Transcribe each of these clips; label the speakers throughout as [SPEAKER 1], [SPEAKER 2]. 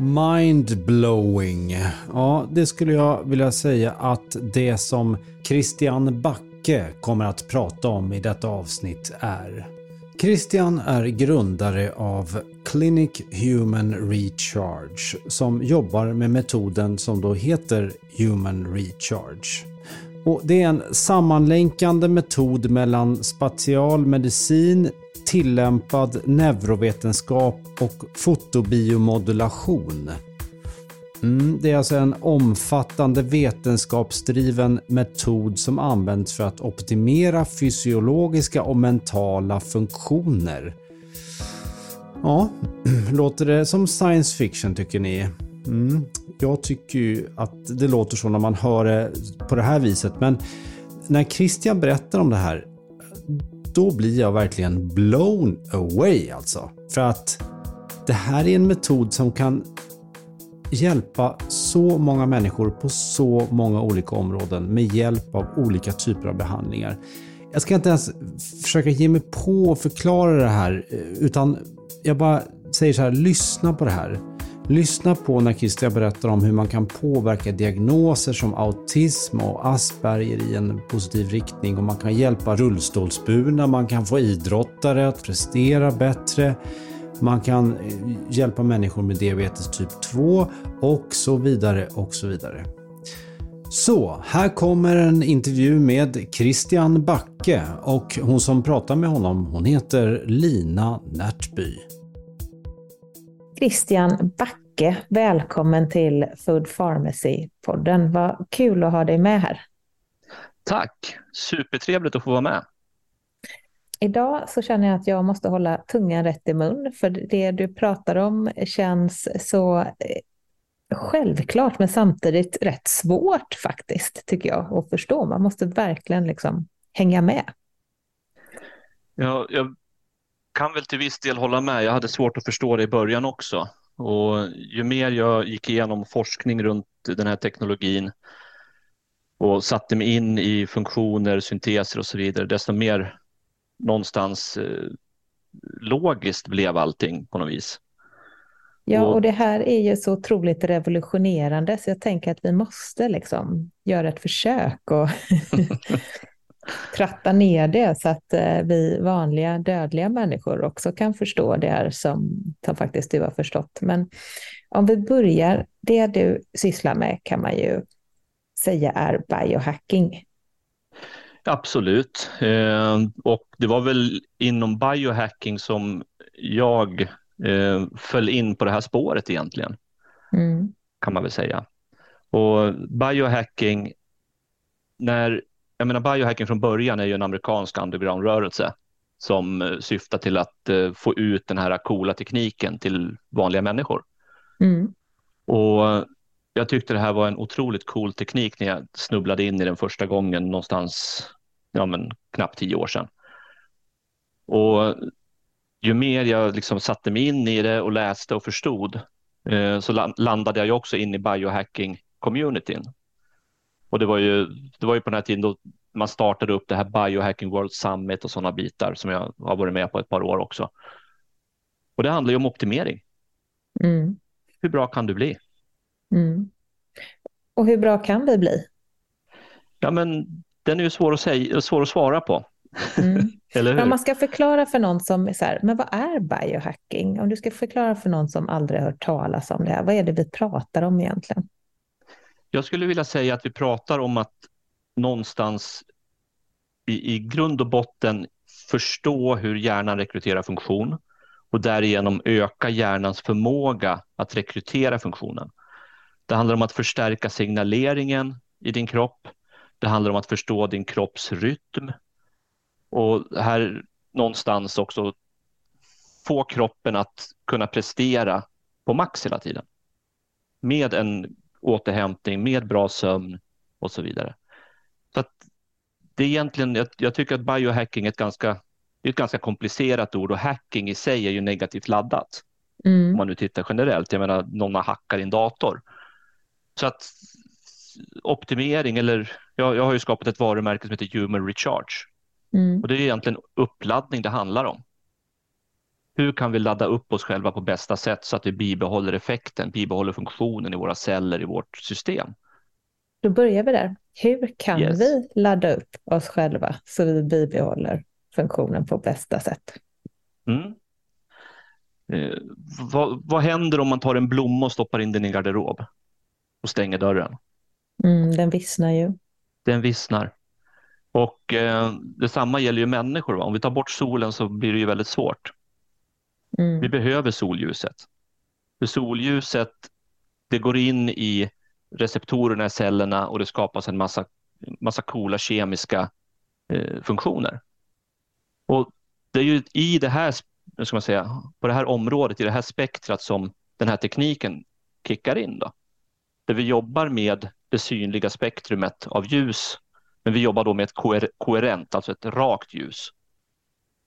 [SPEAKER 1] Mindblowing. Ja, det skulle jag vilja säga att det som Christian Backe kommer att prata om i detta avsnitt är. Christian är grundare av Clinic Human Recharge som jobbar med metoden som då heter Human Recharge. Och det är en sammanlänkande metod mellan spatial medicin, tillämpad neurovetenskap och fotobiomodulation. Mm, det är alltså en omfattande vetenskapsdriven metod som används för att optimera fysiologiska och mentala funktioner. Ja, låter det som science fiction tycker ni? Mm, jag tycker ju att det låter så när man hör det på det här viset, men när Christian berättar om det här, då blir jag verkligen blown away alltså. För att det här är en metod som kan hjälpa så många människor på så många olika områden med hjälp av olika typer av behandlingar. Jag ska inte ens försöka ge mig på att förklara det här, eh, utan jag bara säger så här, lyssna på det här. Lyssna på när Christian berättar om hur man kan påverka diagnoser som autism och Asperger i en positiv riktning och man kan hjälpa rullstolsburna, man kan få idrottare att prestera bättre, man kan eh, hjälpa människor med diabetes typ 2 och så vidare och så vidare. Så, här kommer en intervju med Christian Backe och hon som pratar med honom hon heter Lina Närtby.
[SPEAKER 2] Christian Backe, välkommen till Food Pharmacy-podden. Vad kul att ha dig med här.
[SPEAKER 3] Tack, supertrevligt att få vara med.
[SPEAKER 2] Idag så känner jag att jag måste hålla tungan rätt i mun, för det du pratar om känns så eh, självklart, men samtidigt rätt svårt faktiskt, tycker jag, att förstå. Man måste verkligen liksom hänga med.
[SPEAKER 3] Ja, jag kan väl till viss del hålla med. Jag hade svårt att förstå det i början också. Och ju mer jag gick igenom forskning runt den här teknologin och satte mig in i funktioner, synteser och så vidare, desto mer någonstans eh, logiskt blev allting på något vis.
[SPEAKER 2] Ja, och det här är ju så otroligt revolutionerande så jag tänker att vi måste liksom göra ett försök och tratta ner det så att eh, vi vanliga dödliga människor också kan förstå det här som, som faktiskt du har förstått. Men om vi börjar, det du sysslar med kan man ju säga är biohacking.
[SPEAKER 3] Absolut, eh, och det var väl inom biohacking som jag eh, föll in på det här spåret egentligen, mm. kan man väl säga. Och biohacking, när jag menar biohacking från början är ju en amerikansk underground-rörelse som eh, syftar till att eh, få ut den här coola tekniken till vanliga människor. Mm. Och jag tyckte det här var en otroligt cool teknik när jag snubblade in i den första gången någonstans, ja men knappt tio år sedan. Och ju mer jag liksom satte mig in i det och läste och förstod eh, så landade jag också in i biohacking-communityn. Och det var, ju, det var ju på den här tiden då man startade upp det här Biohacking World Summit och sådana bitar som jag har varit med på ett par år också. Och det handlar ju om optimering. Mm. Hur bra kan du bli?
[SPEAKER 2] Mm. Och hur bra kan vi bli?
[SPEAKER 3] Ja, men den är ju svår att, säga, svår att svara på.
[SPEAKER 2] Mm. Eller hur? Om man ska förklara för någon som är så här, men vad är biohacking? Om du ska förklara för någon som aldrig hört talas om det här, vad är det vi pratar om egentligen?
[SPEAKER 3] Jag skulle vilja säga att vi pratar om att någonstans i, i grund och botten förstå hur hjärnan rekryterar funktion och därigenom öka hjärnans förmåga att rekrytera funktionen. Det handlar om att förstärka signaleringen i din kropp. Det handlar om att förstå din kropps rytm och här någonstans också få kroppen att kunna prestera på max hela tiden. Med en återhämtning, med bra sömn och så vidare. Så det är egentligen, jag, jag tycker att biohacking är ett ganska, är ett ganska komplicerat ord och hacking i sig är ju negativt laddat. Mm. Om man nu tittar generellt, jag menar någon har hackat din dator. Så att optimering eller jag, jag har ju skapat ett varumärke som heter Human Recharge. Mm. Och det är egentligen uppladdning det handlar om. Hur kan vi ladda upp oss själva på bästa sätt så att vi bibehåller effekten, bibehåller funktionen i våra celler i vårt system?
[SPEAKER 2] Då börjar vi där. Hur kan yes. vi ladda upp oss själva så vi bibehåller funktionen på bästa sätt? Mm.
[SPEAKER 3] Eh, vad, vad, händer om man tar en blomma och stoppar in den i en garderob och stänger dörren?
[SPEAKER 2] Mm, den vissnar ju.
[SPEAKER 3] Den vissnar. Och eh, detsamma gäller ju människor. Va? Om vi tar bort solen så blir det ju väldigt svårt. Mm. Vi behöver solljuset. För solljuset det går in i receptorerna i cellerna och det skapas en massa, massa coola kemiska eh, funktioner. Och det är ju i det här, ska man säga, på det här området, i det här spektrat som den här tekniken kickar in. Då. Där vi jobbar med det synliga spektrumet av ljus, men vi jobbar då med ett koherent, alltså ett rakt ljus.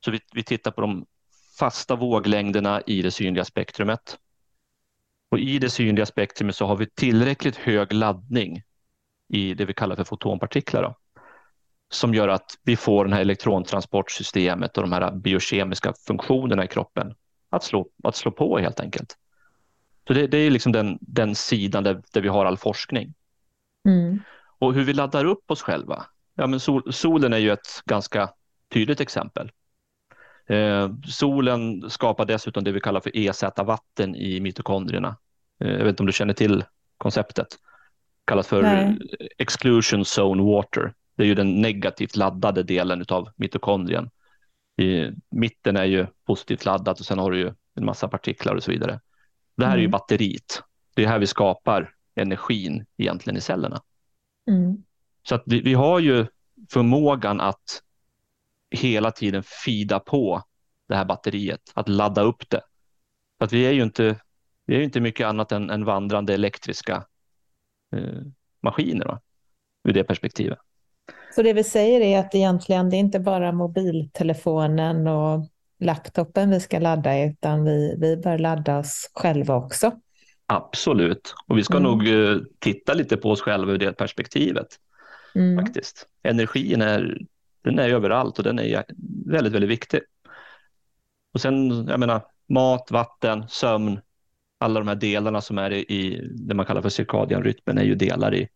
[SPEAKER 3] Så vi, vi tittar på de fasta våglängderna i det synliga spektrumet. Och I det synliga spektrumet så har vi tillräckligt hög laddning i det vi kallar för fotonpartiklar. Då, som gör att vi får det här elektrontransportsystemet och de här biokemiska funktionerna i kroppen att slå, att slå på helt enkelt. Så Det, det är liksom den, den sidan där, där vi har all forskning. Mm. Och hur vi laddar upp oss själva. Ja, men sol, solen är ju ett ganska tydligt exempel. Eh, solen skapar dessutom det vi kallar för EZ-vatten i mitokondrierna. Eh, jag vet inte om du känner till konceptet. kallas för Nej. exclusion zone water. Det är ju den negativt laddade delen av mitokondrien. I mitten är ju positivt laddat och sen har du ju en massa partiklar och så vidare. Det här mm. är ju mm. batteriet. Det är här vi skapar energin egentligen i cellerna. Mm. Så att vi, vi har ju förmågan att hela tiden fida på det här batteriet, att ladda upp det. För att vi är ju inte, vi är inte mycket annat än, än vandrande elektriska eh, maskiner då, ur det perspektivet.
[SPEAKER 2] Så det vi säger är att egentligen det är inte bara mobiltelefonen och laptopen vi ska ladda utan vi, vi bör ladda oss själva också.
[SPEAKER 3] Absolut, och vi ska mm. nog uh, titta lite på oss själva ur det perspektivet. Mm. faktiskt. Energin är, den är överallt och den är väldigt, väldigt viktig. Och sen, jag menar, mat, vatten, sömn, alla de här delarna som är i det man kallar för cirkadianrytmen är ju delar i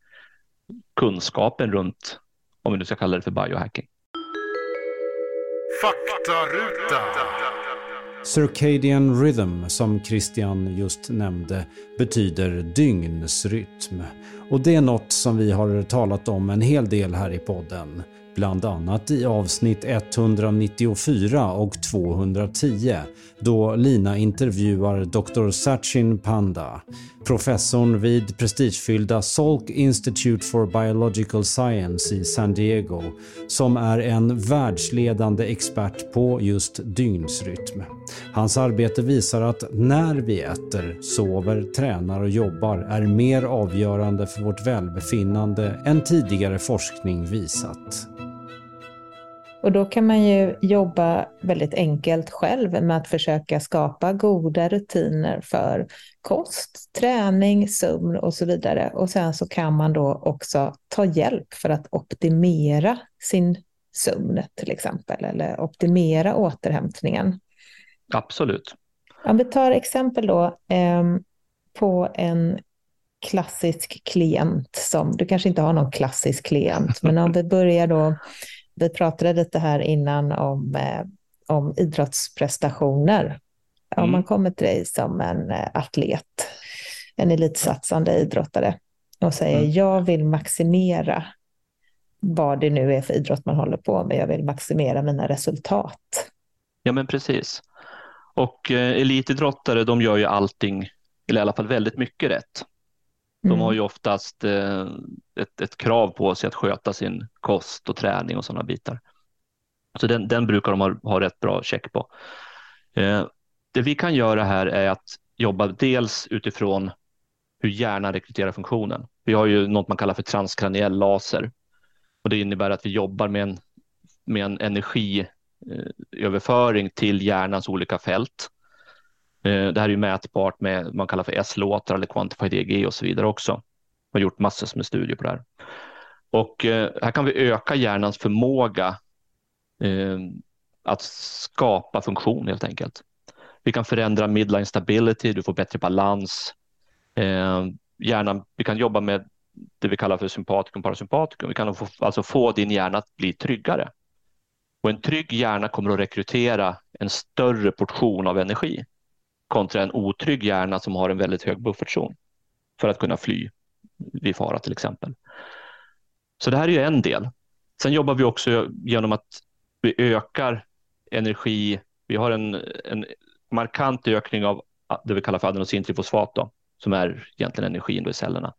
[SPEAKER 3] kunskapen runt, om vi nu ska kalla det för biohacking.
[SPEAKER 1] Faktaruta. Circadian rhythm, som Christian just nämnde, betyder dygnsrytm. Och det är något som vi har talat om en hel del här i podden bland annat i avsnitt 194 och 210 då Lina intervjuar Dr. Sachin Panda, professorn vid prestigefyllda Salk Institute for Biological Science i San Diego som är en världsledande expert på just dygnsrytm. Hans arbete visar att när vi äter, sover, tränar och jobbar är mer avgörande för vårt välbefinnande än tidigare forskning visat.
[SPEAKER 2] Och då kan man ju jobba väldigt enkelt själv med att försöka skapa goda rutiner för kost, träning, sömn och så vidare. Och sen så kan man då också ta hjälp för att optimera sin sömn till exempel, eller optimera återhämtningen.
[SPEAKER 3] Absolut.
[SPEAKER 2] Om vi tar exempel då eh, på en klassisk klient som, du kanske inte har någon klassisk klient, men om vi börjar då vi pratade lite här innan om, eh, om idrottsprestationer. Mm. Om man kommer till dig som en eh, atlet, en elitsatsande idrottare och säger mm. jag vill maximera vad det nu är för idrott man håller på med. Jag vill maximera mina resultat.
[SPEAKER 3] Ja, men precis. Och eh, elitidrottare, de gör ju allting, eller i alla fall väldigt mycket rätt. De mm. har ju oftast eh, ett, ett, krav på sig att sköta sin kost och träning och sådana bitar. Så den, den brukar de ha, ha rätt bra check på. Eh, det vi kan göra här är att jobba dels utifrån hur hjärnan rekryterar funktionen. Vi har ju något man kallar för transkraniell laser och det innebär att vi jobbar med en, med en energiöverföring till hjärnans olika fält. Eh, det här är ju mätbart med vad man kallar för S-låtar eller Quantified EG och så vidare också. Vi har gjort massor med studier på det här. Och eh, här kan vi öka hjärnans förmåga eh, att skapa funktion helt enkelt. Vi kan förändra midline stability, du får bättre balans. Hjärnan, vi kan jobba med det vi kallar för sympatikum parasympatikum. Vi kan få, alltså få din hjärna att bli tryggare. Och en trygg hjärna kommer att rekrytera en större portion av energi kontra en otrygg hjärna som har en väldigt hög buffertzon för att kunna fly vid fara till exempel. Så det här är ju en del. Sen jobbar vi också genom att vi ökar energi. Vi har en, en markant ökning av det vi kallar för adenosintrifosfat då, som är egentligen energin i cellerna.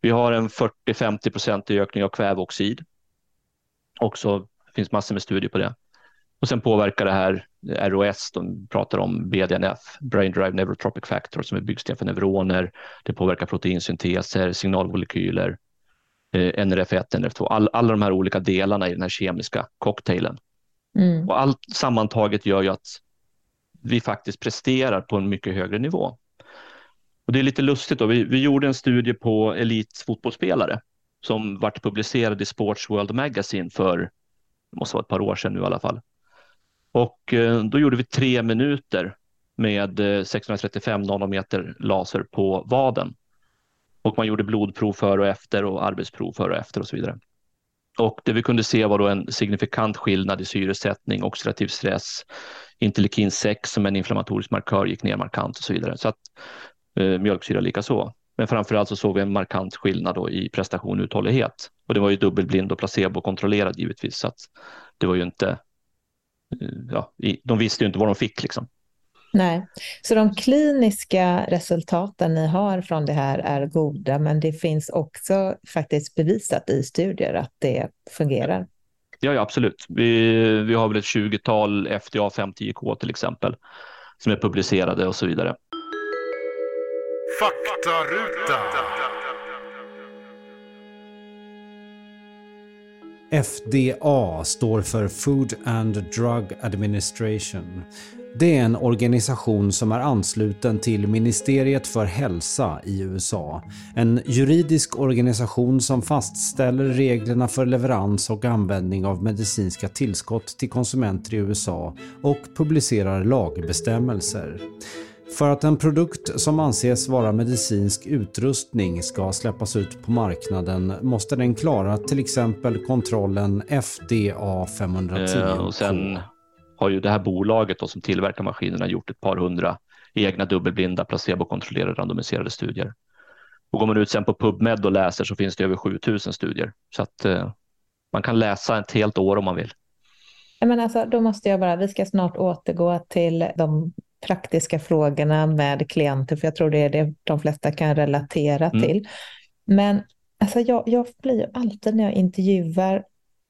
[SPEAKER 3] Vi har en 40-50-procentig ökning av kväveoxid. Också det finns massor med studier på det. Och sen påverkar det här ROS, de pratar om BDNF, Brain Drive Neurotropic Factor, som är byggsten för neuroner. Det påverkar proteinsynteser, signalmolekyler, eh, NRF1, NRF2, all, alla de här olika delarna i den här kemiska cocktailen. Mm. Och allt sammantaget gör ju att vi faktiskt presterar på en mycket högre nivå. Och det är lite lustigt, då. Vi, vi gjorde en studie på elitfotbollsspelare som vart publicerad i Sports World Magazine för, det måste vara ett par år sedan nu i alla fall. Och eh, då gjorde vi tre minuter med eh, 635 nanometer laser på vaden. Och man gjorde blodprov före och efter och arbetsprov före och efter och så vidare. Och det vi kunde se var då en signifikant skillnad i syresättning, oxidativ stress, interleukin 6 som en inflammatorisk markör gick ner markant och så vidare. Så att eh, mjölksyra lika så. Men framförallt så såg vi en markant skillnad då i prestation och uthållighet. Och det var ju dubbelblind och placebokontrollerad givetvis, så att det var ju inte ja, de visste ju inte vad de fick. Liksom.
[SPEAKER 2] Nej, så de kliniska resultaten ni har från det här är goda, men det finns också faktiskt bevisat i studier att det fungerar.
[SPEAKER 3] Ja, ja absolut. Vi, vi har väl ett 20-tal FDA 510K till exempel som är publicerade och så vidare. Faktaruta.
[SPEAKER 1] FDA står för Food and Drug Administration. Det är en organisation som är ansluten till Ministeriet för hälsa i USA. En juridisk organisation som fastställer reglerna för leverans och användning av medicinska tillskott till konsumenter i USA och publicerar lagbestämmelser. För att en produkt som anses vara medicinsk utrustning ska släppas ut på marknaden måste den klara till exempel kontrollen FDA 510. Eh,
[SPEAKER 3] och sen har ju det här bolaget då, som tillverkar maskinerna gjort ett par hundra egna dubbelblinda placebokontrollerade randomiserade studier. Och går man ut sen på PubMed och läser så finns det över 7000 studier. Så att eh, man kan läsa ett helt år om man vill.
[SPEAKER 2] Men alltså, då måste jag bara, vi ska snart återgå till de praktiska frågorna med klienter, för jag tror det är det de flesta kan relatera mm. till. Men alltså jag, jag blir ju alltid när jag intervjuar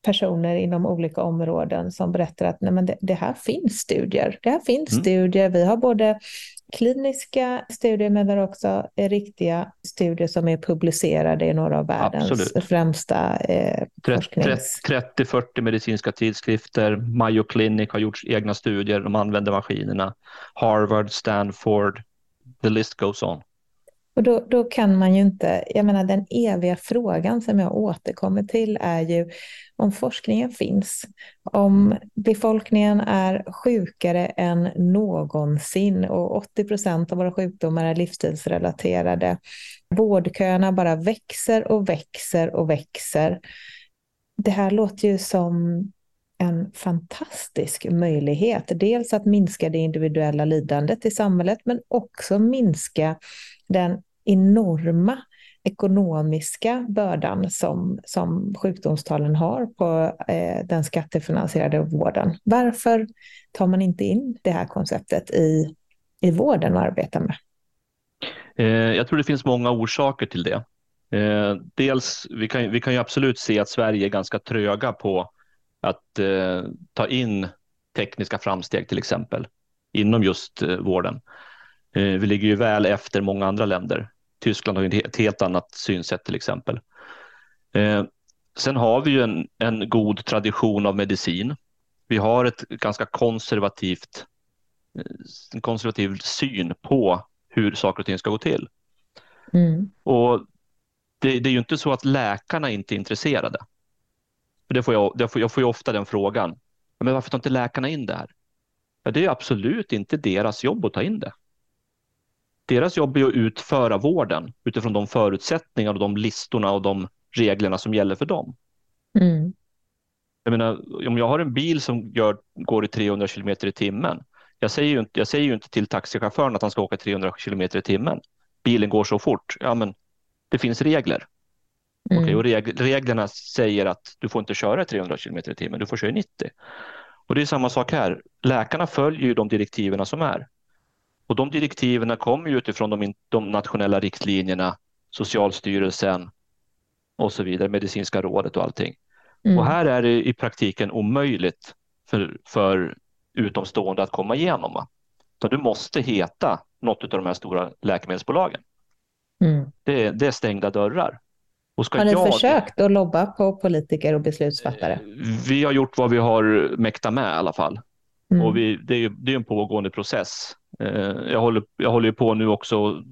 [SPEAKER 2] personer inom olika områden som berättar att nej men det, det här finns studier. Det här finns mm. studier. Vi har både kliniska studier men har också riktiga studier som är publicerade i några av världens Absolut. främsta eh,
[SPEAKER 3] 30-40 medicinska tidskrifter. Mayo Clinic har gjort egna studier. De använder maskinerna. Harvard, Stanford, the list goes on.
[SPEAKER 2] Och då, då kan man ju inte, jag menar den eviga frågan som jag återkommer till är ju om forskningen finns, om befolkningen är sjukare än någonsin och 80 procent av våra sjukdomar är livsstilsrelaterade. Vårdköerna bara växer och växer och växer. Det här låter ju som en fantastisk möjlighet. Dels att minska det individuella lidandet i samhället men också minska den enorma ekonomiska bördan som, som sjukdomstalen har på eh, den skattefinansierade vården. Varför tar man inte in det här konceptet i, i vården och arbetar med?
[SPEAKER 3] Eh, jag tror det finns många orsaker till det. Eh, dels, vi kan, vi kan ju absolut se att Sverige är ganska tröga på att eh, ta in tekniska framsteg till exempel inom just eh, vården. Eh, vi ligger ju väl efter många andra länder. Tyskland har ett helt annat synsätt till exempel. Eh, sen har vi ju en, en god tradition av medicin. Vi har ett ganska konservativt en konservativ syn på hur saker och ting ska gå till. Mm. Och det, det, är ju inte så att läkarna inte är intresserade. Det får jag, det får, jag får ju ofta den frågan. Men varför tar inte läkarna in det här? Ja, det är absolut inte deras jobb att ta in det. Deras jobb är att utföra vården utifrån de förutsättningar och de listorna och de reglerna som gäller för dem. Mm. Jag menar, om jag har en bil som gör, går i 300 kilometer i timmen. Jag säger, ju inte, jag säger ju inte till taxichauffören att han ska åka 300 kilometer i timmen. Bilen går så fort. Ja, men det finns regler. Mm. Okay, och reg reglerna säger att du får inte köra 300 kilometer i timmen, du får köra 90. Och det är samma sak här. Läkarna följer ju de direktiven som är. Och de direktiven kommer ju utifrån de, de nationella riktlinjerna, Socialstyrelsen och så vidare, Medicinska rådet och allting. Mm. Och här är det i praktiken omöjligt för, för utomstående att komma igenom. Så du måste heta något av de här stora läkemedelsbolagen. Mm. Det, det är stängda dörrar.
[SPEAKER 2] har ni jag... försökt att lobba på politiker och beslutsfattare?
[SPEAKER 3] Vi har gjort vad vi har mäktat med i alla fall. Mm. Och vi, det, är, det är en pågående process. Eh, jag håller, jag håller på nu också och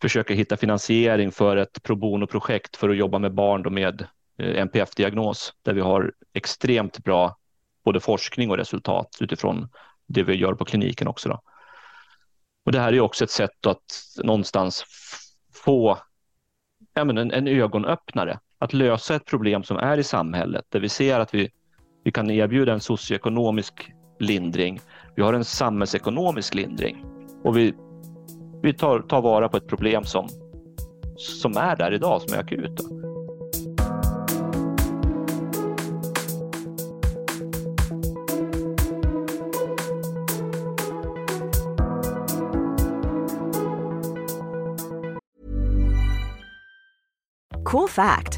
[SPEAKER 3] försöker hitta finansiering för ett pro bono-projekt för att jobba med barn med eh, NPF-diagnos där vi har extremt bra både forskning och resultat utifrån det vi gör på kliniken också. Då. Och det här är också ett sätt att någonstans få ja, men en, en ögonöppnare, att lösa ett problem som är i samhället där vi ser att vi, vi kan erbjuda en socioekonomisk lindring. Vi har en samhällsekonomisk lindring och vi, vi tar, tar vara på ett problem som, som är där idag, som är akut.
[SPEAKER 4] Cool fact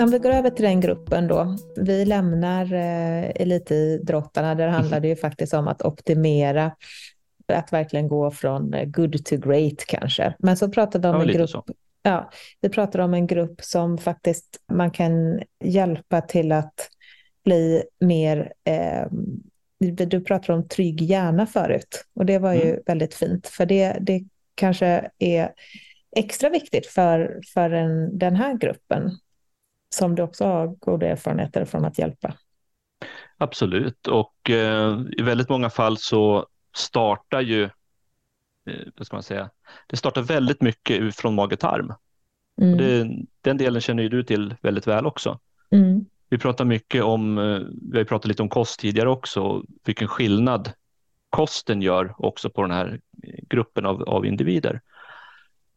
[SPEAKER 2] Om vi går över till den gruppen då. Vi lämnar eh, elitidrottarna. Där handlar det ju faktiskt om att optimera, att verkligen gå från good to great kanske. Men så pratade vi om ja, en grupp. Så. Ja, vi pratade om en grupp som faktiskt man kan hjälpa till att bli mer eh, du pratade om trygg hjärna förut och det var ju mm. väldigt fint för det, det kanske är extra viktigt för, för en, den här gruppen som du också har goda erfarenheter från att hjälpa.
[SPEAKER 3] Absolut, och eh, i väldigt många fall så startar ju, eh, vad ska man säga, det startar väldigt mycket från mage-tarm. Mm. den delen känner ju du till väldigt väl också. Mm. Vi pratar mycket om, eh, vi har pratat lite om kost tidigare också, vilken skillnad kosten gör också på den här gruppen av, av individer.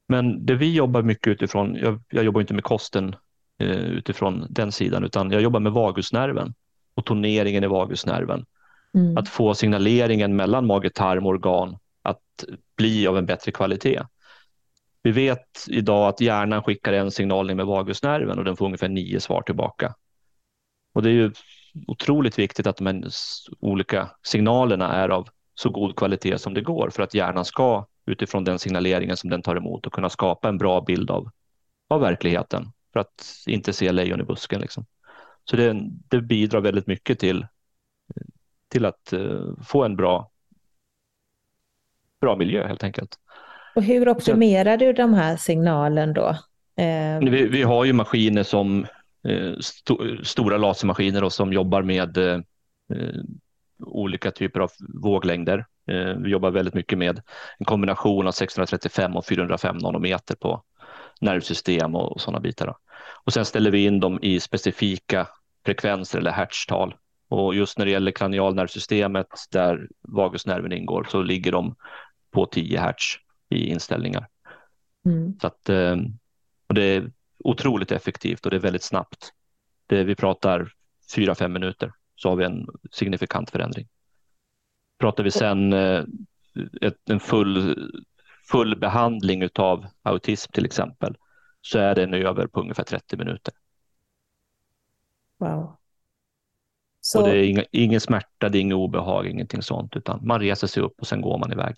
[SPEAKER 3] Men det vi jobbar mycket utifrån, jag, jag jobbar inte med kosten Eh, utifrån den sidan, utan jag jobbar med vagusnerven och toneringen i vagusnerven. Mm. Att få signaleringen mellan mage, tarm och organ att bli av en bättre kvalitet. Vi vet idag att hjärnan skickar en signalning med vagusnerven och den får ungefär nio svar tillbaka. Och det är ju otroligt viktigt att de olika signalerna är av så god kvalitet som det går för att hjärnan ska utifrån den signaleringen som den tar emot och kunna skapa en bra bild av, av verkligheten för att inte se lejon i busken. Liksom. Så det, det bidrar väldigt mycket till, till att uh, få en bra, bra miljö helt enkelt.
[SPEAKER 2] Och hur optimerar du de här signalen då?
[SPEAKER 3] Eh... Vi, vi, har ju maskiner som eh, st stora lasermaskiner och som jobbar med eh, olika typer av våglängder. Eh, vi jobbar väldigt mycket med en kombination av 635 och 405 nanometer på nervsystem och, och sådana bitar. Då. Och sen ställer vi in dem i specifika frekvenser eller hertztal. Och just när det gäller kranialnervsystemet där vagusnerven ingår så ligger de på 10 hertz i inställningar. Mm. Så att, eh, och det är otroligt effektivt och det är väldigt snabbt. Det, vi pratar 4-5 minuter så har vi en signifikant förändring. Pratar vi sen eh, ett, en full, full behandling av autism till exempel så är den över på ungefär 30 minuter.
[SPEAKER 2] Wow.
[SPEAKER 3] Så... Och det är inga, ingen smärta, det är inget obehag, ingenting sånt, utan man reser sig upp och sen går man iväg.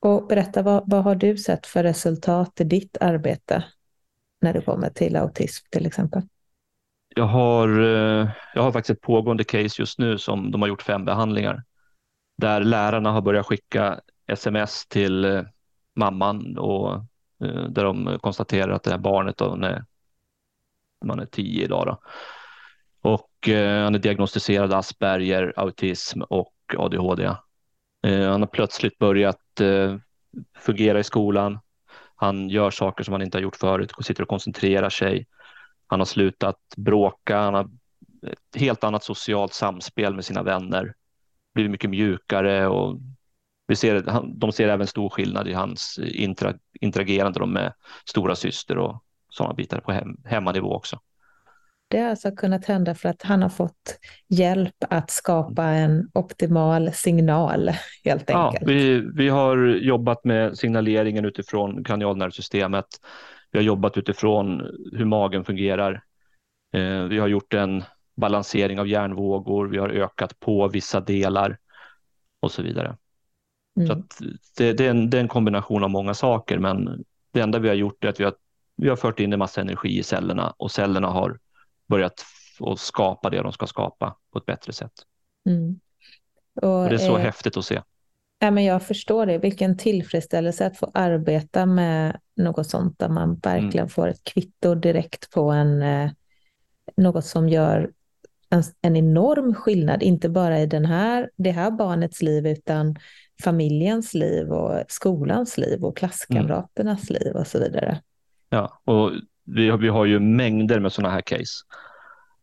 [SPEAKER 2] Och berätta, vad, vad har du sett för resultat i ditt arbete när det kommer till autism till exempel?
[SPEAKER 3] Jag har, eh, jag har faktiskt ett pågående case just nu som de har gjort fem behandlingar där lärarna har börjat skicka sms till eh, mamman och eh, där de konstaterar att det här barnet då, när man är tio idag då, och eh, han är diagnostiserad Asperger, autism och ADHD. Han har plötsligt börjat fungera i skolan. Han gör saker som han inte har gjort förut, sitter och koncentrerar sig. Han har slutat bråka, han har ett helt annat socialt samspel med sina vänner, blivit mycket mjukare och vi ser, de ser även stor skillnad i hans intra, interagerande med stora syster och sådana bitar på hem, hemmanivå också.
[SPEAKER 2] Det har alltså kunnat hända för att han har fått hjälp att skapa en optimal signal helt enkelt.
[SPEAKER 3] Ja, vi, vi har jobbat med signaleringen utifrån kranialnervsystemet vi har jobbat utifrån hur magen fungerar. Eh, vi har gjort en balansering av hjärnvågor. Vi har ökat på vissa delar och så vidare. Mm. Så det, det, är en, det, är en, kombination av många saker, men det enda vi har gjort är att vi har, vi har fört in en massa energi i cellerna och cellerna har börjat att skapa det de ska skapa på ett bättre sätt. Mm. Och, och, det är så eh, häftigt att se.
[SPEAKER 2] Ja, men jag förstår det. Vilken tillfredsställelse att få arbeta med något sånt där man verkligen mm. får ett kvitto direkt på en, eh, något som gör en, en, enorm skillnad, inte bara i den här, det här barnets liv utan familjens liv och skolans liv och klasskamraternas mm. liv och så vidare.
[SPEAKER 3] Ja, och vi har, vi har ju mängder med sådana här case.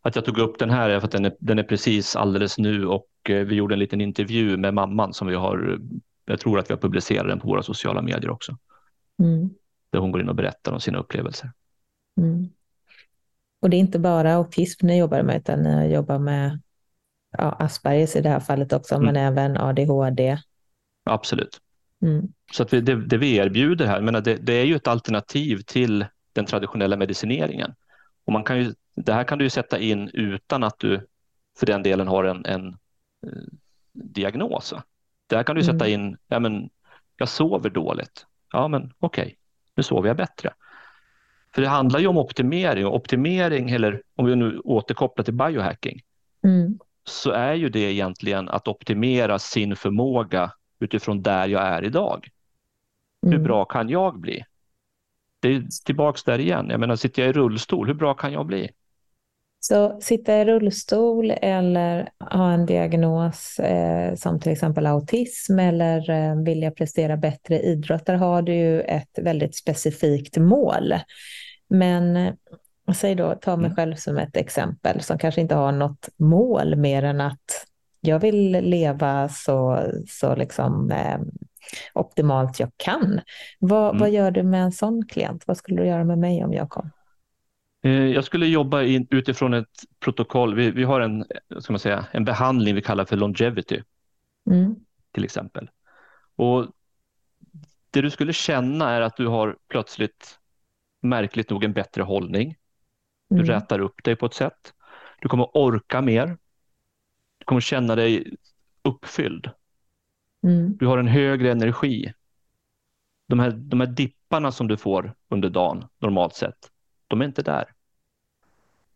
[SPEAKER 3] Att jag tog upp den här är för att den är, den är precis alldeles nu och eh, vi gjorde en liten intervju med mamman som vi har, jag tror att vi har publicerat den på våra sociala medier också. Mm. Där hon går in och berättar om sina upplevelser. Mm.
[SPEAKER 2] Och det är inte bara autism ni jobbar med, utan ni jobbar med ja, Aspergers i det här fallet också, mm. men även ADHD.
[SPEAKER 3] Absolut. Mm. Så att vi, det, det, vi erbjuder här, men det, det, är ju ett alternativ till den traditionella medicineringen. Och man kan ju, det här kan du sätta in utan att du för den delen har en, en eh, diagnos. Det här kan du sätta mm. in, ja men jag sover dåligt. Ja men okej, okay, nu sover jag bättre. För det handlar ju om optimering och optimering, eller om vi nu återkopplar till biohacking, mm. så är ju det egentligen att optimera sin förmåga utifrån där jag är idag. Mm. Hur bra kan jag bli? Det är tillbaks där igen. Jag menar, sitter jag i rullstol, hur bra kan jag bli?
[SPEAKER 2] Så sitta i rullstol eller ha en diagnos eh, som till exempel autism eller eh, vilja prestera bättre idrott, där har du ju ett väldigt specifikt mål. Men eh, säg då, ta mig mm. själv som ett exempel som kanske inte har något mål mer än att jag vill leva så, så liksom, eh, optimalt jag kan. Vad, mm. vad gör du med en sån klient? Vad skulle du göra med mig om jag kom?
[SPEAKER 3] Eh, jag skulle jobba in, utifrån ett protokoll. Vi, vi har en, ska man säga, en behandling vi kallar för longevity, mm. till exempel. Och Det du skulle känna är att du har plötsligt, märkligt nog, en bättre hållning. Du mm. rätar upp dig på ett sätt. Du kommer orka mer. Kommer känna dig uppfylld. Mm. Du har en högre energi. De här, de här dipparna som du får under dagen normalt sett, de är inte där.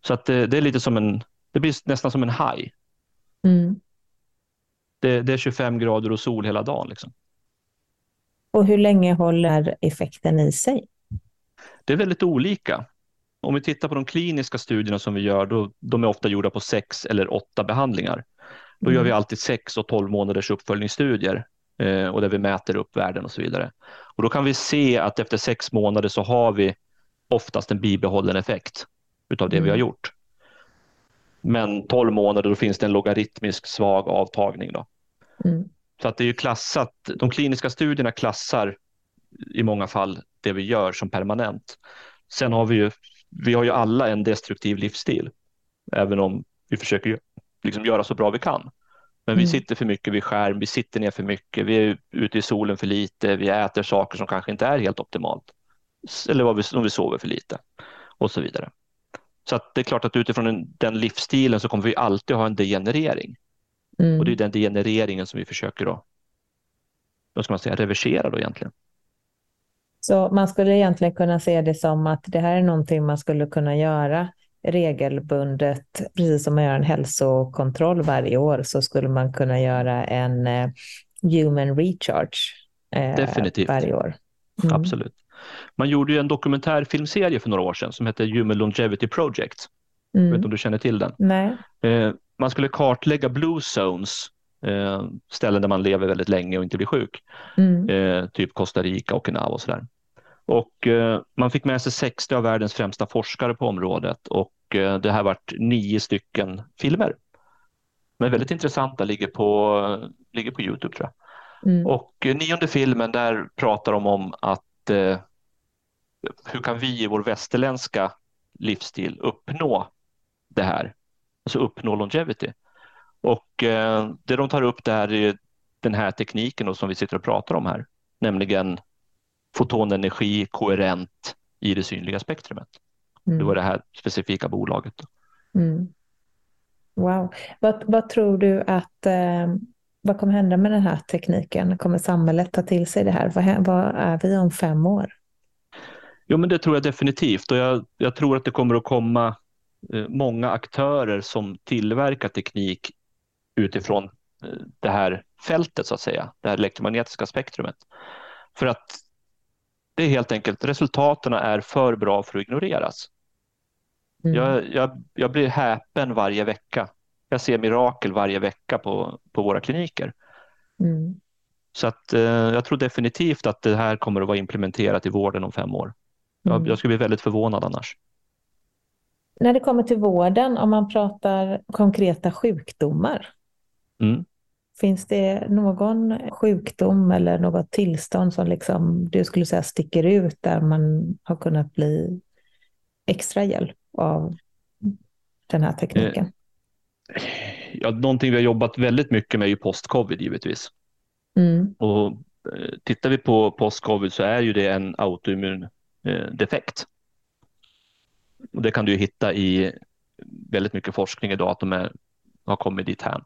[SPEAKER 3] Så att det, det är lite som en, det blir nästan som en haj. Mm. Det, det, är 25 grader och sol hela dagen. Liksom.
[SPEAKER 2] Och hur länge håller effekten i sig?
[SPEAKER 3] Det är väldigt olika. Om vi tittar på de kliniska studierna som vi gör, då, de är ofta gjorda på sex eller åtta behandlingar. Då mm. gör vi alltid sex och tolv månaders uppföljningsstudier eh, och där vi mäter upp värden och så vidare. Och då kan vi se att efter sex månader så har vi oftast en bibehållen effekt utav det mm. vi har mm. gjort. Men 12 månader då finns det en logaritmisk svag avtagning. Då. Mm. Så att det är ju klassat, de kliniska studierna klassar i många fall det vi gör som permanent. Sen har vi ju, vi har ju alla en destruktiv livsstil, även om vi försöker liksom göra så bra vi kan. Men vi mm. sitter för mycket vid skärm, vi sitter ner för mycket, vi är ute i solen för lite, vi äter saker som kanske inte är helt optimalt. Eller vad vi, om vi sover för lite och så vidare. Så det är klart att utifrån den livsstilen så kommer vi alltid ha en degenerering. Mm. Och det är den degenereringen som vi försöker då, vad ska man säga, reversera då egentligen.
[SPEAKER 2] Så man skulle egentligen kunna se det som att det här är någonting man skulle kunna göra regelbundet, precis som man gör en hälsokontroll varje år, så skulle man kunna göra en eh, human recharge eh,
[SPEAKER 3] Definitivt.
[SPEAKER 2] varje år.
[SPEAKER 3] Mm. Absolut. Man gjorde ju en dokumentärfilmserie för några år sedan som hette Human Longevity Project. Mm. Jag vet inte om du känner till den?
[SPEAKER 2] Nej.
[SPEAKER 3] Eh, man skulle kartlägga blue zones, eh, ställen där man lever väldigt länge och inte blir sjuk. Mm. Typ Costa Rica, Okinawa och sådär. Och eh, man fick med sig 60 av världens främsta forskare på området och eh, det här vart nio stycken filmer. Men väldigt intressanta, ligger på, ligger på Youtube tror jag. Mm. Och eh, nionde filmen där pratar de om att hur kan vi i vår västerländska livsstil uppnå det här? Alltså uppnå longevity. Och eh, det de tar upp där är den här tekniken som vi sitter och pratar om här, nämligen fotonenergi koherent i det synliga spektrumet. Mm. Det var det här specifika bolaget. Mm.
[SPEAKER 2] Wow. Vad, vad, tror du att eh, vad kommer hända med den här tekniken? Kommer samhället ta till sig det här? Vad, vad är vi om fem år?
[SPEAKER 3] Jo, men det tror jag definitivt och jag, jag tror att det kommer att komma eh, många aktörer som tillverkar teknik utifrån eh, det här fältet så att säga, det här elektromagnetiska spektrumet. För att det är helt enkelt resultaten är för bra för att ignoreras. Mm. Jag, jag, jag blir häpen varje vecka. Jag ser mirakel varje vecka på, på våra kliniker. Mm. Så att, eh, jag tror definitivt att det här kommer att vara implementerat i vården om fem år. Jag, mm. jag skulle bli väldigt förvånad annars.
[SPEAKER 2] När det kommer till vården, om man pratar konkreta sjukdomar, mm. Finns det någon sjukdom eller något tillstånd som liksom, du skulle säga sticker ut där man har kunnat bli extra hjälp av den här tekniken?
[SPEAKER 3] Eh, ja, någonting vi har jobbat väldigt mycket med är ju post-covid givetvis. Mm. Och eh, tittar vi på post-covid så är ju det en autoimmun defekt. Och det kan du hitta i väldigt mycket forskning idag att de är, har kommit dit här.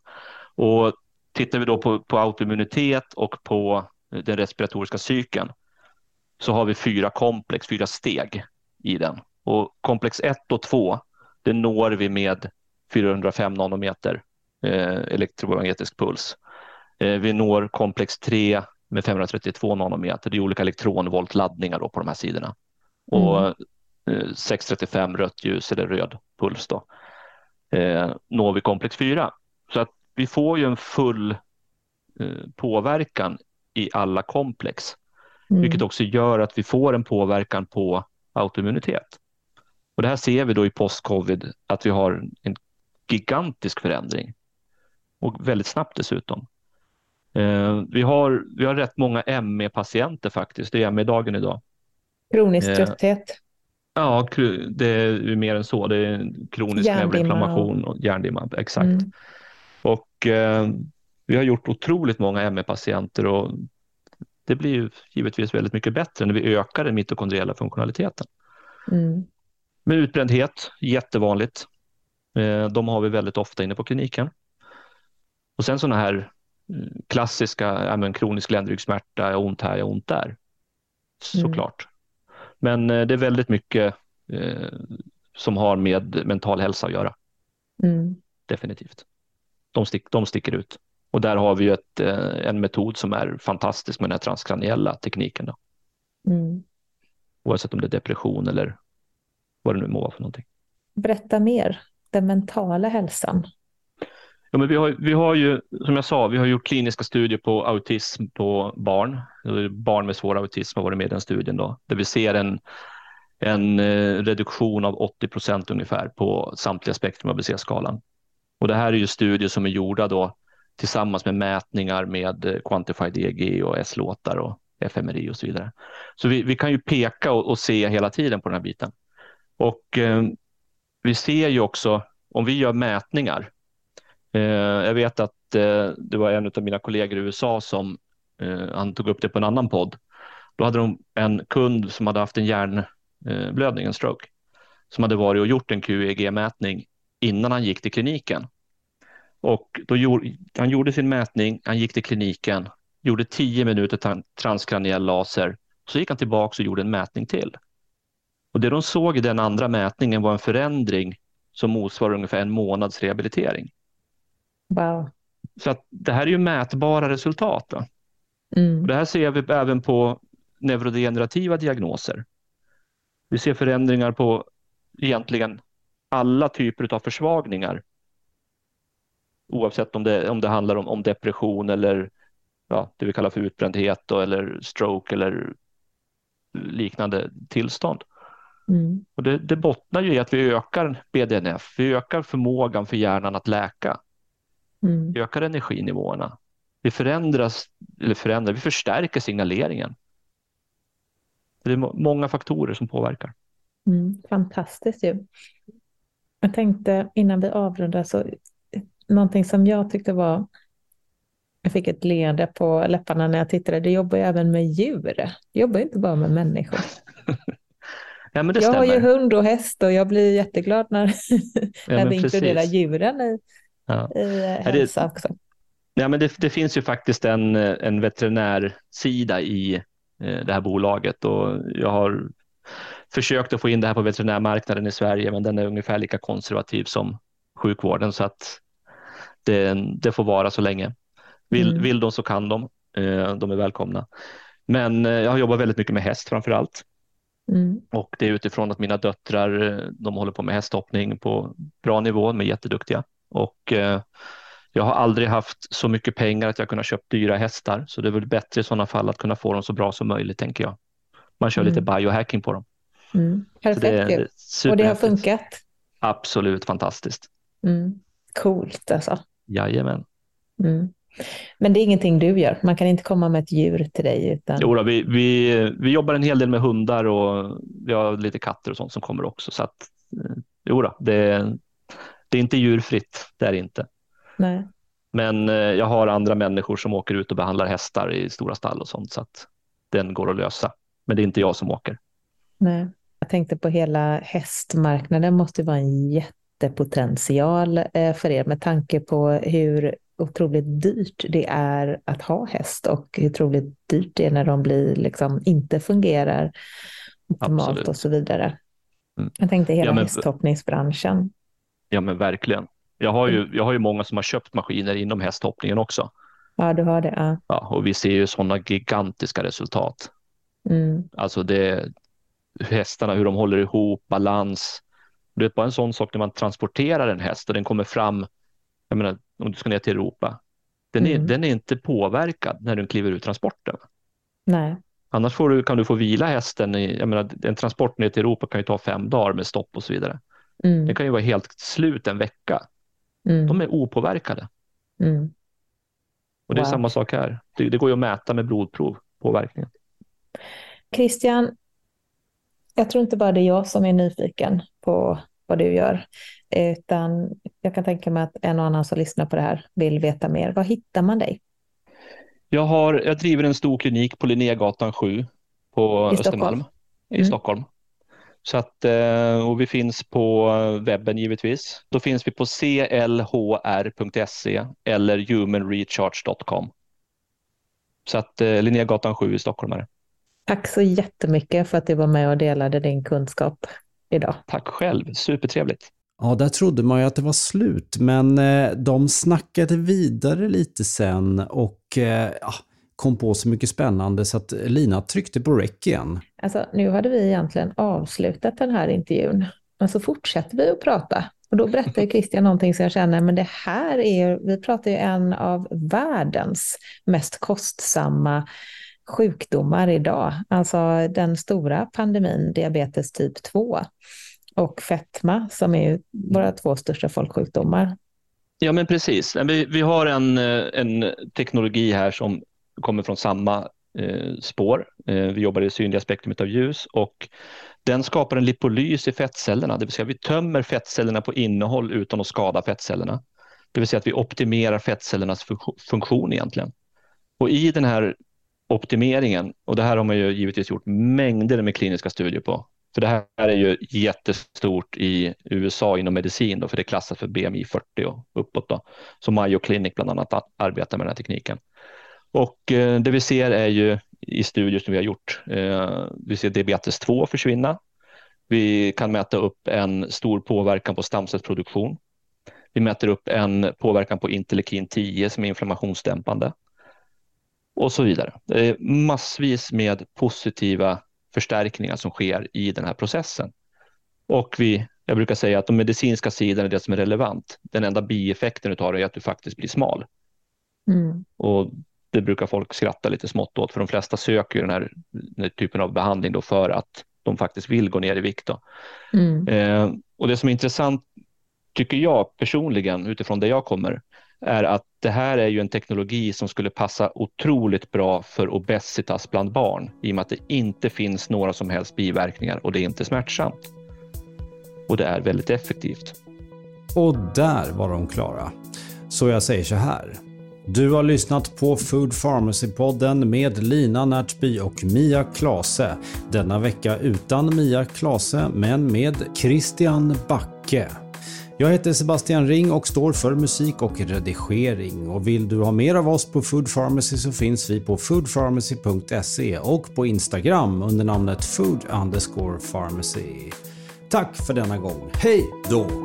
[SPEAKER 3] Och tittar vi då på, på autoimmunitet och på den respiratoriska cykeln så har vi fyra komplex, fyra steg i den. Och komplex 1 och 2, det når vi med 405 nanometer eh, elektromagnetisk puls. Eh, vi når komplex 3 med 532 nanometer. Det är olika elektronvoltladdningar då på de här sidorna och mm. 635 rött ljus eller röd puls då, eh, når vi komplex 4. Vi får ju en full eh, påverkan i alla komplex, mm. vilket också gör att vi får en påverkan på autoimmunitet. Och det här ser vi då i post-covid att vi har en gigantisk förändring och väldigt snabbt dessutom. Eh, vi, har, vi har rätt många ME-patienter faktiskt, det är ME-dagen idag.
[SPEAKER 2] Kronisk eh, trötthet.
[SPEAKER 3] Ja, det är mer än så. Det är kronisk neuroinflammation och hjärndimma. Exakt. Mm. Och eh, vi har gjort otroligt många ME-patienter och det blir ju givetvis väldigt mycket bättre när vi ökar den mitokondriella funktionaliteten. Mm. Med utbrändhet, jättevanligt. Eh, de har vi väldigt ofta inne på kliniken. Och sen sådana här mm, klassiska, ja, men kronisk ländryggsmärta, jag ont här, jag ont där. Såklart. Mm. Men det är väldigt mycket eh, som har med mental hälsa att göra. Mm. Definitivt. De, stick, de sticker ut. Och där har vi ett, eh, en metod som är fantastisk med den här transkraniella tekniken. Då. Mm. Oavsett om det är depression eller vad det nu må vara för någonting.
[SPEAKER 2] Berätta mer, den mentala hälsan.
[SPEAKER 3] Ja, men vi, har, vi har ju, som jag sa, vi har gjort kliniska studier på autism på barn. Barn med svår autism har varit med i den studien då, där vi ser en, en eh, reduktion av 80 procent ungefär på samtliga spektrum av BC-skalan. Och det här är ju studier som är gjorda då tillsammans med mätningar med eh, Quantified EG och S-låtar och FMRI och så vidare. Så vi, vi kan ju peka och, och, se hela tiden på den här biten. Och eh, vi ser ju också om vi gör mätningar. Eh, jag vet att eh, det var en av mina kollegor i USA som eh, han tog upp det på en annan podd. Då hade de en kund som hade haft en hjärnblödning, en stroke, som hade varit och gjort en QEG-mätning innan han gick till kliniken. Och då gjorde, han gjorde sin mätning, han gick till kliniken, gjorde 10 minuter transkraniell laser, så gick han tillbaka och gjorde en mätning till. Och det de såg i den andra mätningen var en förändring som motsvarar ungefär en månads rehabilitering.
[SPEAKER 2] Wow.
[SPEAKER 3] Så att det här är ju mätbara resultat. Mm. Det här ser vi även på neurodegenerativa diagnoser. Vi ser förändringar på egentligen alla typer av försvagningar. Oavsett om det, om det handlar om, om depression eller ja, det vi kallar för utbrändhet då, eller stroke eller liknande tillstånd. Mm. Och det, det bottnar ju i att vi ökar BDNF, vi ökar förmågan för hjärnan att läka. Mm. Vi ökar energinivåerna. Vi förändras, eller förändrar, vi förstärker signaleringen. Det är många faktorer som påverkar.
[SPEAKER 2] Mm, fantastiskt ju. Jag tänkte innan vi avrundar, så någonting som jag tyckte var jag fick ett leende på läpparna när jag tittade. Du jobbar ju även med djur. Du jobbar inte bara med människor.
[SPEAKER 3] ja,
[SPEAKER 2] jag stämmer. har ju hund och häst och jag blir jätteglad när, när ja, vi precis. inkluderar djuren i, ja. i hälsa det, också.
[SPEAKER 3] Ja, men det, det, finns ju faktiskt en, en veterinärsida i eh, det här bolaget och jag har försökt att få in det här på veterinärmarknaden i Sverige, men den är ungefär lika konservativ som sjukvården så att det, det får vara så länge. Vill, mm. vill de så kan de. Eh, de är välkomna. Men eh, jag har jobbat väldigt mycket med häst framför allt. Mm. Och det är utifrån att mina döttrar eh, de håller på med hästhoppning på bra nivå, de är jätteduktiga. Och jag har aldrig haft så mycket pengar att jag kunnat köpa dyra hästar, så det är väl bättre i sådana fall att kunna få dem så bra som möjligt, tänker jag. Man kör mm. lite biohacking på dem.
[SPEAKER 2] Mm. Perfekt. Det och det har funkat?
[SPEAKER 3] Absolut fantastiskt.
[SPEAKER 2] Mm. Coolt alltså.
[SPEAKER 3] Jajamän.
[SPEAKER 2] Mm. Men det är ingenting du gör? Man kan inte komma med ett djur till dig? Utan...
[SPEAKER 3] Jo, då, vi, vi, vi jobbar en hel del med hundar och vi har lite katter och sånt som kommer också. Så att, eh, jo, då, det, det är inte djurfritt, det är det inte.
[SPEAKER 2] Nej.
[SPEAKER 3] Men eh, jag har andra människor som åker ut och behandlar hästar i stora stall och sånt så att den går att lösa. Men det är inte jag som åker.
[SPEAKER 2] Nej. Jag tänkte på hela hästmarknaden måste vara en jättepotential eh, för er med tanke på hur otroligt dyrt det är att ha häst och hur otroligt dyrt det är när de blir, liksom, inte fungerar optimalt Absolut. och så vidare. Mm. Jag tänkte hela ja, men, hästhoppningsbranschen.
[SPEAKER 3] Ja men verkligen. Jag har, ju, jag har ju många som har köpt maskiner inom hästhoppningen också.
[SPEAKER 2] Ja, du har det. Ja.
[SPEAKER 3] ja och vi ser ju sådana gigantiska resultat. Mm. Alltså det, hästarna, hur de håller ihop, balans. Det är bara en sån sak när man transporterar en häst och den kommer fram, jag menar, om du ska ner till Europa, den är, mm. den är inte påverkad när du kliver ur transporten.
[SPEAKER 2] Nej.
[SPEAKER 3] Annars får du, kan du få vila hästen, i, jag menar, en transport ner till Europa kan ju ta fem dagar med stopp och så vidare. Mm. Den kan ju vara helt slut en vecka. Mm. De är opåverkade. Mm. Och det är wow. samma sak här. Det, det går ju att mäta med blodprov, påverkningen.
[SPEAKER 2] Christian, jag tror inte bara det är jag som är nyfiken på vad du gör, utan jag kan tänka mig att en och annan som lyssnar på det här vill veta mer. Var hittar man dig?
[SPEAKER 3] Jag, har, jag driver en stor klinik på Linnégatan 7 på I Östermalm Stockholm. i mm. Stockholm. Så att, eh, och vi finns på webben givetvis. Då finns vi på clhr.se eller humanrecharge.com. Så att eh, Linnégatan 7 i Stockholm är det.
[SPEAKER 2] Tack så jättemycket för att du var med och delade din kunskap idag.
[SPEAKER 3] Tack själv, supertrevligt.
[SPEAKER 1] Ja, där trodde man ju att det var slut, men eh, de snackade vidare lite sen och ja, kom på så mycket spännande så att Lina tryckte på rec igen.
[SPEAKER 2] Alltså, nu hade vi egentligen avslutat den här intervjun, men så fortsätter vi att prata. Och då berättar Christian någonting som jag känner, men det här är, vi pratar ju en av världens mest kostsamma sjukdomar idag. Alltså den stora pandemin, diabetes typ 2 och fetma som är våra två största folksjukdomar.
[SPEAKER 3] Ja men precis, vi, vi har en, eh, en teknologi här som kommer från samma eh, spår. Eh, vi jobbar i det synliga spektrumet av ljus och den skapar en lipolys i fettcellerna, det vill säga vi tömmer fettcellerna på innehåll utan att skada fettcellerna. Det vill säga att vi optimerar fettcellernas funktion egentligen. Och i den här optimeringen, och det här har man ju givetvis gjort mängder med kliniska studier på, för det här är ju jättestort i USA inom medicin, då, för det klassas för BMI 40 och uppåt. Då. Så Mayo Clinic bland annat arbetar med den här tekniken. Och eh, det vi ser är ju i studier som vi har gjort, eh, vi ser diabetes 2 försvinna. Vi kan mäta upp en stor påverkan på stamcellsproduktion. Vi mäter upp en påverkan på interleukin 10 som är inflammationsdämpande och så vidare. Det är massvis med positiva förstärkningar som sker i den här processen. Och vi, jag brukar säga att de medicinska sidorna är det som är relevant. Den enda bieffekten av det är att du faktiskt blir smal. Mm. Och det brukar folk skratta lite smått åt, för de flesta söker den här, den här typen av behandling då för att de faktiskt vill gå ner i vikt. Mm. Eh, och det som är intressant, tycker jag personligen, utifrån det jag kommer, är att det här är ju en teknologi som skulle passa otroligt bra för obesitas bland barn i och med att det inte finns några som helst biverkningar och det är inte smärtsamt. Och det är väldigt effektivt.
[SPEAKER 1] Och där var de klara. Så jag säger så här. Du har lyssnat på Food Pharmacy-podden med Lina Närtby och Mia Klase. Denna vecka utan Mia Klase, men med Christian Backe. Jag heter Sebastian Ring och står för musik och redigering. Och vill du ha mer av oss på Food Pharmacy så finns vi på foodpharmacy.se och på Instagram under namnet food underscore pharmacy. Tack för denna gång. Hej då!